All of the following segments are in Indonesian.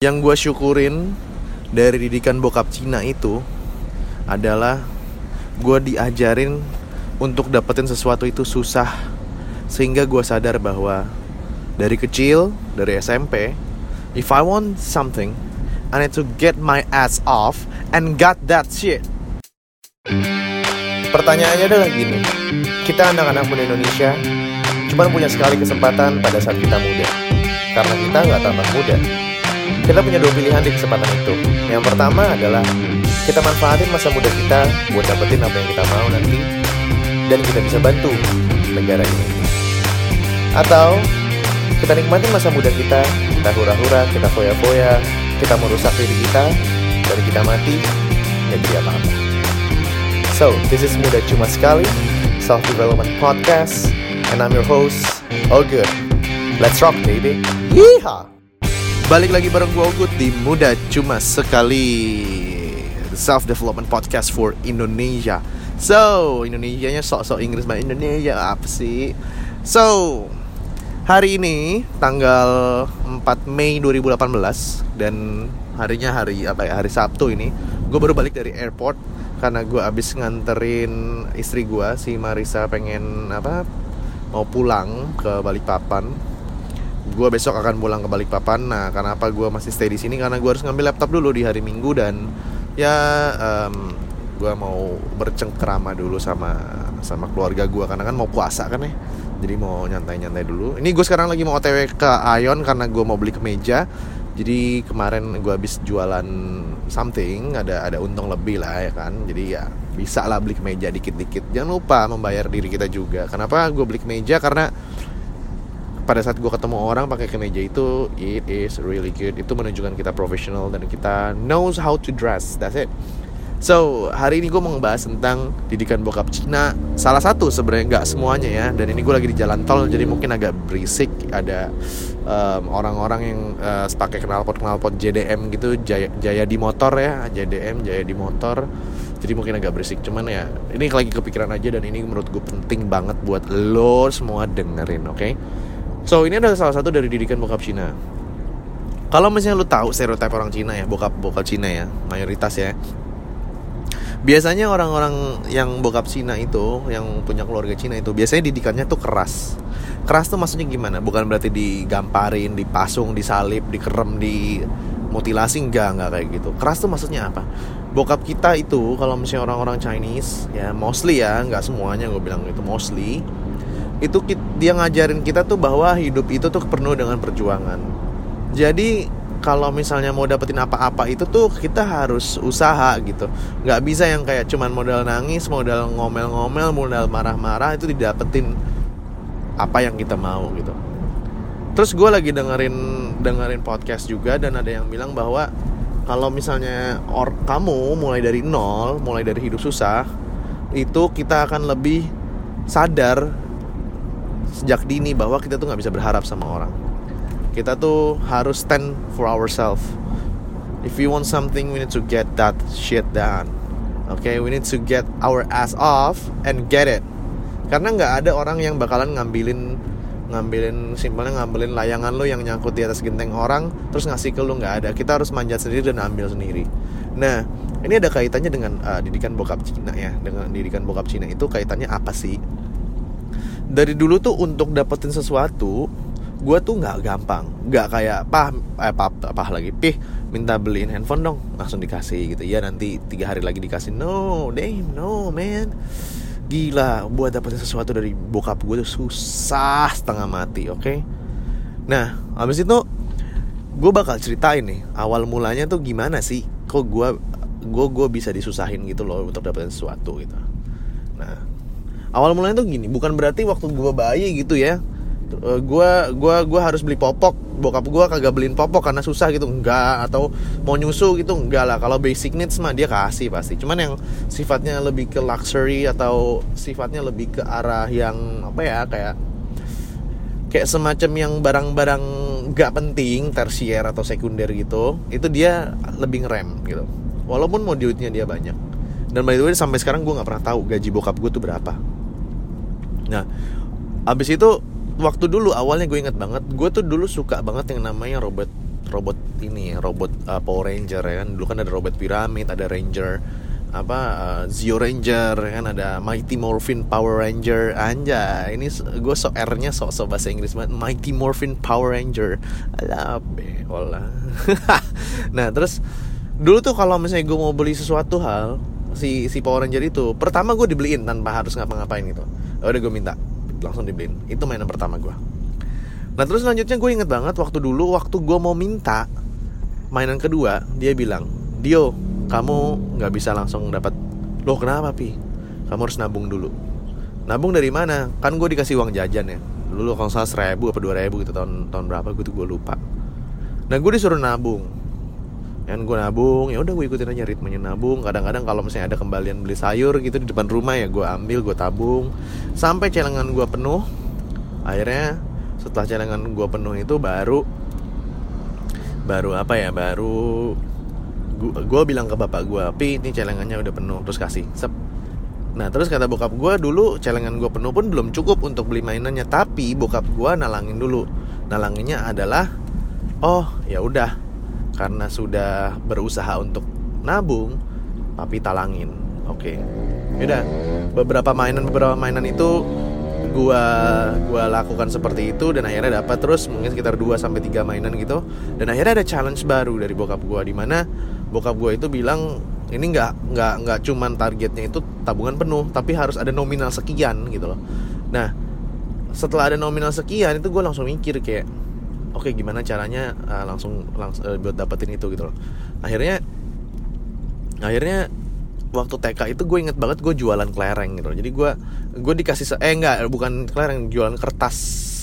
Yang gue syukurin dari didikan bokap Cina itu adalah gue diajarin untuk dapetin sesuatu itu susah. Sehingga gue sadar bahwa dari kecil dari SMP if I want something I need to get my ass off and got that shit. Pertanyaannya adalah gini. Kita anak-anak muda Indonesia cuma punya sekali kesempatan pada saat kita muda. Karena kita nggak tambah muda kita punya dua pilihan di kesempatan itu. Yang pertama adalah kita manfaatin masa muda kita buat dapetin apa yang kita mau nanti dan kita bisa bantu negara ini. Atau kita nikmatin masa muda kita, kita hura-hura, kita foya-foya, kita merusak diri kita, dari kita mati, ya jadi apa-apa. So, this is Muda Cuma Sekali, Self Development Podcast, and I'm your host, All. Let's rock, baby. Yeehaw! Balik lagi bareng gue Ogut di Muda Cuma Sekali Self Development Podcast for Indonesia So, Indonesianya sok-sok Inggris banget Indonesia apa sih? So, hari ini tanggal 4 Mei 2018 Dan harinya hari apa ya? Hari Sabtu ini Gue baru balik dari airport Karena gue abis nganterin istri gue Si Marisa pengen apa Mau pulang ke Balikpapan gue besok akan pulang ke Balikpapan. Nah, kenapa gue masih stay di sini? Karena gue harus ngambil laptop dulu di hari Minggu dan ya um, gue mau bercengkrama dulu sama sama keluarga gue karena kan mau puasa kan ya. Jadi mau nyantai-nyantai dulu. Ini gue sekarang lagi mau OTW ke Ayon karena gue mau beli kemeja. Jadi kemarin gue habis jualan something, ada ada untung lebih lah ya kan. Jadi ya bisa lah beli kemeja dikit-dikit. Jangan lupa membayar diri kita juga. Kenapa gue beli kemeja? Karena pada saat gue ketemu orang pakai kemeja itu it is really good. Itu menunjukkan kita profesional dan kita knows how to dress. That's it. So hari ini gue mau ngebahas tentang didikan bokap. Cina salah satu sebenarnya nggak semuanya ya. Dan ini gue lagi di jalan tol jadi mungkin agak berisik. Ada um, orang-orang yang uh, pakai knalpot knalpot JDM gitu. Jaya, Jaya di motor ya. JDM Jaya di motor. Jadi mungkin agak berisik. Cuman ya ini lagi kepikiran aja dan ini menurut gue penting banget buat lo semua dengerin oke? okay? So ini adalah salah satu dari didikan bokap Cina. Kalau misalnya lu tahu stereotip orang Cina ya, bokap bokap Cina ya, mayoritas ya. Biasanya orang-orang yang bokap Cina itu, yang punya keluarga Cina itu, biasanya didikannya tuh keras. Keras tuh maksudnya gimana? Bukan berarti digamparin, dipasung, disalib, dikerem, di mutilasi enggak enggak kayak gitu. Keras tuh maksudnya apa? Bokap kita itu kalau misalnya orang-orang Chinese ya mostly ya, nggak semuanya gue bilang itu mostly itu dia ngajarin kita tuh bahwa hidup itu tuh penuh dengan perjuangan. Jadi kalau misalnya mau dapetin apa-apa itu tuh kita harus usaha gitu nggak bisa yang kayak cuman modal nangis modal ngomel-ngomel modal marah-marah itu didapetin apa yang kita mau gitu terus gue lagi dengerin dengerin podcast juga dan ada yang bilang bahwa kalau misalnya or kamu mulai dari nol mulai dari hidup susah itu kita akan lebih sadar sejak dini bahwa kita tuh nggak bisa berharap sama orang. Kita tuh harus stand for ourselves. If we want something we need to get that shit done. Okay we need to get our ass off and get it. Karena nggak ada orang yang bakalan ngambilin ngambilin simpelnya ngambilin layangan lo yang nyangkut di atas genteng orang terus ngasih ke lo nggak ada. Kita harus manjat sendiri dan ambil sendiri. Nah ini ada kaitannya dengan uh, didikan bokap Cina ya dengan didikan bokap Cina itu kaitannya apa sih dari dulu tuh untuk dapetin sesuatu gue tuh nggak gampang. Nggak kayak pah eh pah, pah lagi. Pih minta beliin handphone dong. Langsung dikasih gitu. Ya nanti tiga hari lagi dikasih. No damn no man. Gila buat dapetin sesuatu dari bokap gue tuh susah setengah mati oke? Okay? nah habis itu gue bakal ceritain nih awal mulanya tuh gimana sih? Kok gue gue gue bisa disusahin gitu loh untuk dapetin sesuatu gitu. Nah awal mulanya tuh gini bukan berarti waktu gue bayi gitu ya. Gue gua gua harus beli popok. Bokap gue kagak beliin popok karena susah gitu. Enggak atau mau nyusu gitu enggak lah. Kalau basic needs mah dia kasih pasti. Cuman yang sifatnya lebih ke luxury atau sifatnya lebih ke arah yang apa ya kayak kayak semacam yang barang-barang gak penting tersier atau sekunder gitu itu dia lebih ngerem gitu. Walaupun mau duitnya dia banyak. Dan by the way sampai sekarang gue nggak pernah tahu gaji bokap gue tuh berapa Nah, abis itu waktu dulu awalnya gue inget banget, gue tuh dulu suka banget yang namanya Robert robot ini robot uh, Power Ranger ya kan. Dulu kan ada robot piramid ada Ranger apa uh, Zio Ranger ya kan ada Mighty Morphin Power Ranger. Anja ini gue so R nya so so bahasa Inggris banget. Mighty Morphin Power Ranger. Ala olah nah terus dulu tuh kalau misalnya gue mau beli sesuatu hal si si Power Ranger itu pertama gue dibeliin tanpa harus ngapa-ngapain gitu. Ya udah gue minta langsung dibeliin. Itu mainan pertama gue nah terus selanjutnya gue inget banget waktu dulu waktu gue mau minta mainan kedua dia bilang Dio kamu nggak bisa langsung dapat. Loh kenapa pi? Kamu harus nabung dulu. Nabung dari mana? Kan gue dikasih uang jajan ya. Dulu kalau salah seribu apa dua ribu gitu tahun tahun berapa? Gue tuh gue lupa. Nah gue disuruh nabung yang gue nabung ya udah gue ikutin aja ritmenya nabung. Kadang-kadang kalau misalnya ada kembalian beli sayur gitu di depan rumah ya gue ambil gue tabung. Sampai celengan gue penuh akhirnya setelah celengan gue penuh itu baru baru apa ya baru gue bilang ke bapak gue pi ini celengannya udah penuh. Terus kasih sep. Nah terus kata bokap gue dulu celengan gue penuh pun belum cukup untuk beli mainannya tapi bokap gue nalangin dulu. Nalanginnya adalah oh ya udah karena sudah berusaha untuk nabung papi talangin. Oke. Okay. udah beberapa mainan beberapa mainan itu gua gua lakukan seperti itu dan akhirnya dapat terus mungkin sekitar 2 sampai 3 mainan gitu. Dan akhirnya ada challenge baru dari bokap gua di mana bokap gua itu bilang ini nggak nggak nggak cuman targetnya itu tabungan penuh tapi harus ada nominal sekian gitu loh. Nah setelah ada nominal sekian itu gue langsung mikir kayak oke okay, gimana caranya uh, langsung langsung uh, buat dapetin itu gitu loh. Akhirnya akhirnya waktu TK itu gue inget banget gue jualan kelereng gitu jadi gue gue dikasih eh enggak bukan kelereng jualan kertas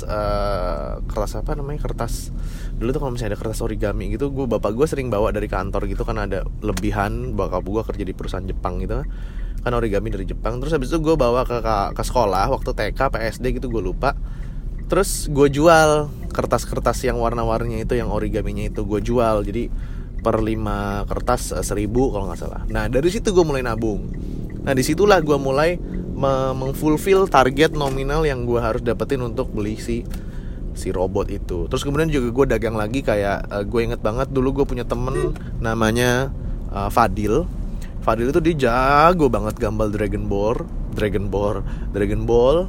uh, kertas apa namanya kertas. Dulu tuh kalau misalnya ada kertas origami gitu gue bapak gue sering bawa dari kantor gitu kan ada lebihan bakal gue kerja di perusahaan Jepang gitu kan. Origami dari Jepang. Terus habis itu gue bawa ke, ke ke sekolah waktu TK PSD gitu gue lupa. Terus gue jual kertas-kertas yang warna-warninya itu yang origaminya itu gue jual. Jadi per 5 kertas uh, seribu kalau nggak salah. Nah dari situ gue mulai nabung. Nah di situlah gue mulai mengfulfill target nominal yang gue harus dapetin untuk beli si si robot itu. Terus kemudian juga gue dagang lagi kayak uh, gue inget banget dulu gue punya temen namanya uh, Fadil. Fadil itu dia jago banget gambar Dragon Ball Dragon Ball Dragon Ball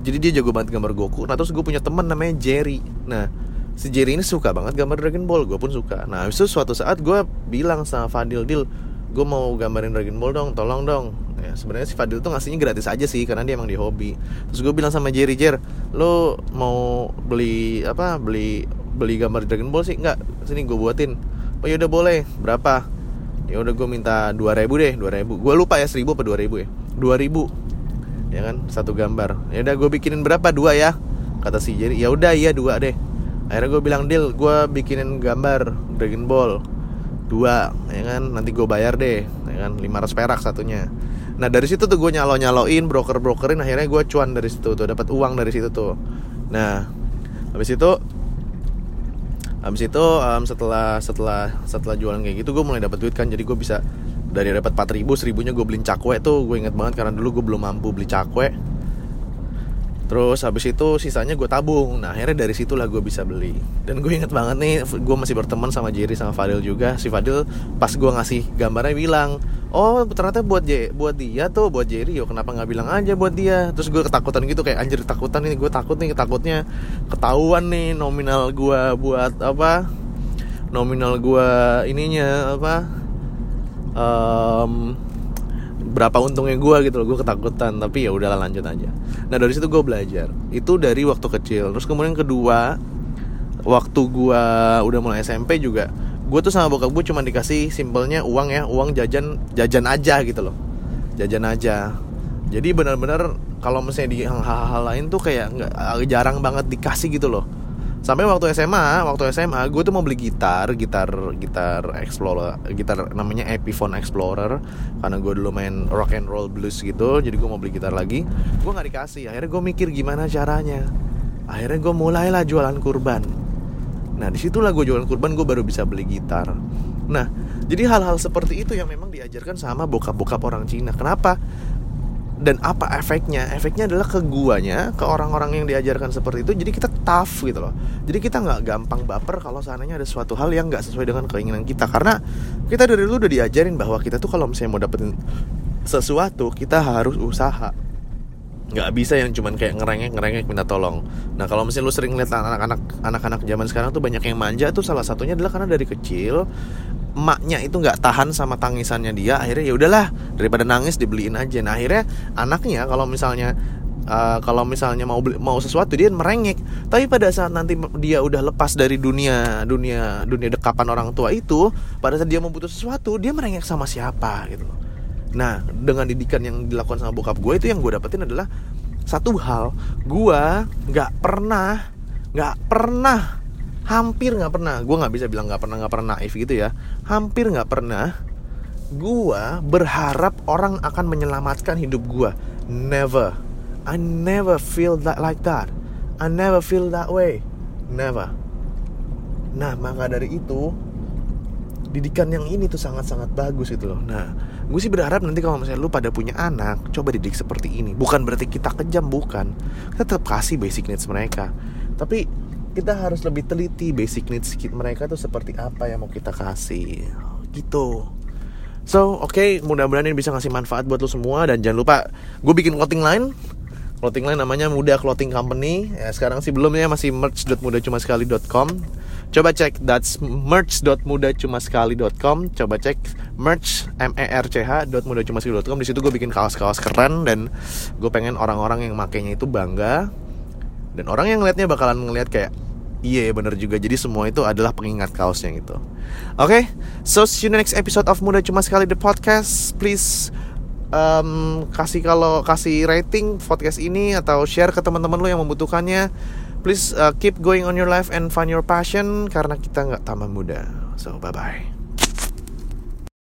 jadi dia jago banget gambar Goku. Nah terus gue punya temen namanya Jerry. Nah si Jerry ini suka banget gambar Dragon Ball. Gue pun suka. Nah itu suatu saat gue bilang sama Fadil Dil gue mau gambarin Dragon Ball dong tolong dong. Ya sebenarnya si Fadil tuh ngasihnya gratis aja sih karena dia emang di hobi. Terus gue bilang sama Jerry Jer lo mau beli apa beli beli gambar Dragon Ball sih? Nggak sini gue buatin. Oh ya udah boleh. Berapa? Ya udah gue minta dua ribu deh dua ribu. Gue lupa ya seribu apa dua ribu ya? dua ribu ya kan? Satu gambar. Ya udah gue bikinin berapa? Dua ya kata si Jerry. Ya udah iya dua deh. Akhirnya gue bilang deal gue bikinin gambar Dragon Ball dua ya kan? Nanti gue bayar deh ya kan? 500 perak satunya. Nah dari situ tuh gue nyalo nyaloin broker brokerin akhirnya gue cuan dari situ tuh dapat uang dari situ tuh. Nah habis itu habis itu um, setelah setelah setelah jualan kayak gitu gue mulai dapat duit kan. Jadi gue bisa dari dapat 4000 seribunya gue beliin cakwe tuh. Gue inget banget karena dulu gue belum mampu beli cakwe. Terus habis itu sisanya gue tabung. Nah akhirnya dari situlah gue bisa beli. Dan gue inget banget nih Gue masih berteman sama Jerry sama Fadil juga. Si Fadil pas gue ngasih gambarnya bilang Oh ternyata buat J buat dia tuh Buat Jerry yo kenapa nggak bilang aja buat dia? Terus gue ketakutan gitu kayak anjir ketakutan nih Gue takut nih takutnya Ketahuan nih nominal gue buat apa? Nominal gue ininya apa um, berapa untungnya gue gitu loh gue ketakutan tapi ya udahlah lanjut aja. Nah dari situ gue belajar. Itu dari waktu kecil. Terus kemudian kedua waktu gue udah mulai SMP juga gue tuh sama bokap gue cuma dikasih simpelnya uang ya uang jajan jajan aja gitu loh. Jajan aja. Jadi benar-benar kalau misalnya di hal-hal lain tuh kayak nggak jarang banget dikasih gitu loh sampai waktu SMA waktu SMA gue tuh mau beli gitar gitar gitar Explorer gitar namanya Epiphone Explorer karena gue dulu main rock and roll blues gitu jadi gue mau beli gitar lagi. Gue nggak dikasih akhirnya gue mikir gimana caranya. Akhirnya gue mulailah jualan kurban. Nah di situlah gue jualan kurban gue baru bisa beli gitar. Nah jadi hal-hal seperti itu yang memang diajarkan sama bokap-bokap orang Cina. Kenapa dan apa efeknya? Efeknya adalah ke guanya ke orang-orang yang diajarkan seperti itu jadi kita tough gitu loh. Jadi kita nggak gampang baper kalau seandainya ada suatu hal yang nggak sesuai dengan keinginan kita. Karena kita dari dulu udah diajarin bahwa kita tuh kalau misalnya mau dapetin sesuatu kita harus usaha nggak bisa yang cuman kayak ngerengek ngerengek minta tolong. Nah kalau misalnya lu sering lihat anak-anak anak-anak zaman sekarang tuh banyak yang manja tuh salah satunya adalah karena dari kecil emaknya itu nggak tahan sama tangisannya dia akhirnya ya udahlah daripada nangis dibeliin aja. Nah akhirnya anaknya kalau misalnya uh, kalau misalnya mau beli, mau sesuatu dia merengek. Tapi pada saat nanti dia udah lepas dari dunia dunia dunia dekapan orang tua itu pada saat dia mau sesuatu dia merengek sama siapa gitu nah dengan didikan yang dilakukan sama bokap gue itu yang gue dapetin adalah satu hal gue nggak pernah nggak pernah hampir nggak pernah gue nggak bisa bilang nggak pernah nggak pernah naif gitu ya hampir nggak pernah gue berharap orang akan menyelamatkan hidup gue. Never. I never feel that like that. I never feel that way. Never. Nah maka dari itu didikan yang ini tuh sangat-sangat bagus itu loh. Nah gue sih berharap nanti kalau misalnya lu pada punya anak coba didik seperti ini. Bukan berarti kita kejam bukan. Kita tetap kasih basic needs mereka. Tapi kita harus lebih teliti basic needs mereka tuh seperti apa yang mau kita kasih. Gitu. So oke okay, mudah-mudahan ini bisa ngasih manfaat buat lo semua. Dan jangan lupa gue bikin clothing line. Clothing line namanya Muda Clothing Company. Ya sekarang sih belum ya masih merch.mudacumasekali.com coba cek that's merch.mudacumasekali.com coba cek merch m e r c h .mudacumasekali.com di situ gue bikin kaos-kaos keren dan gue pengen orang-orang yang makainya itu bangga. Dan orang yang ngelihatnya bakalan ngelihat kayak iya yeah, bener juga. Jadi semua itu adalah pengingat kaosnya gitu. Oke okay? so see you next episode of muda cuma sekali the podcast. Please um, kasih kalau kasih rating podcast ini atau share ke teman-teman lo yang membutuhkannya please uh, keep going on your life and find your passion karena kita nggak tambah muda. So bye bye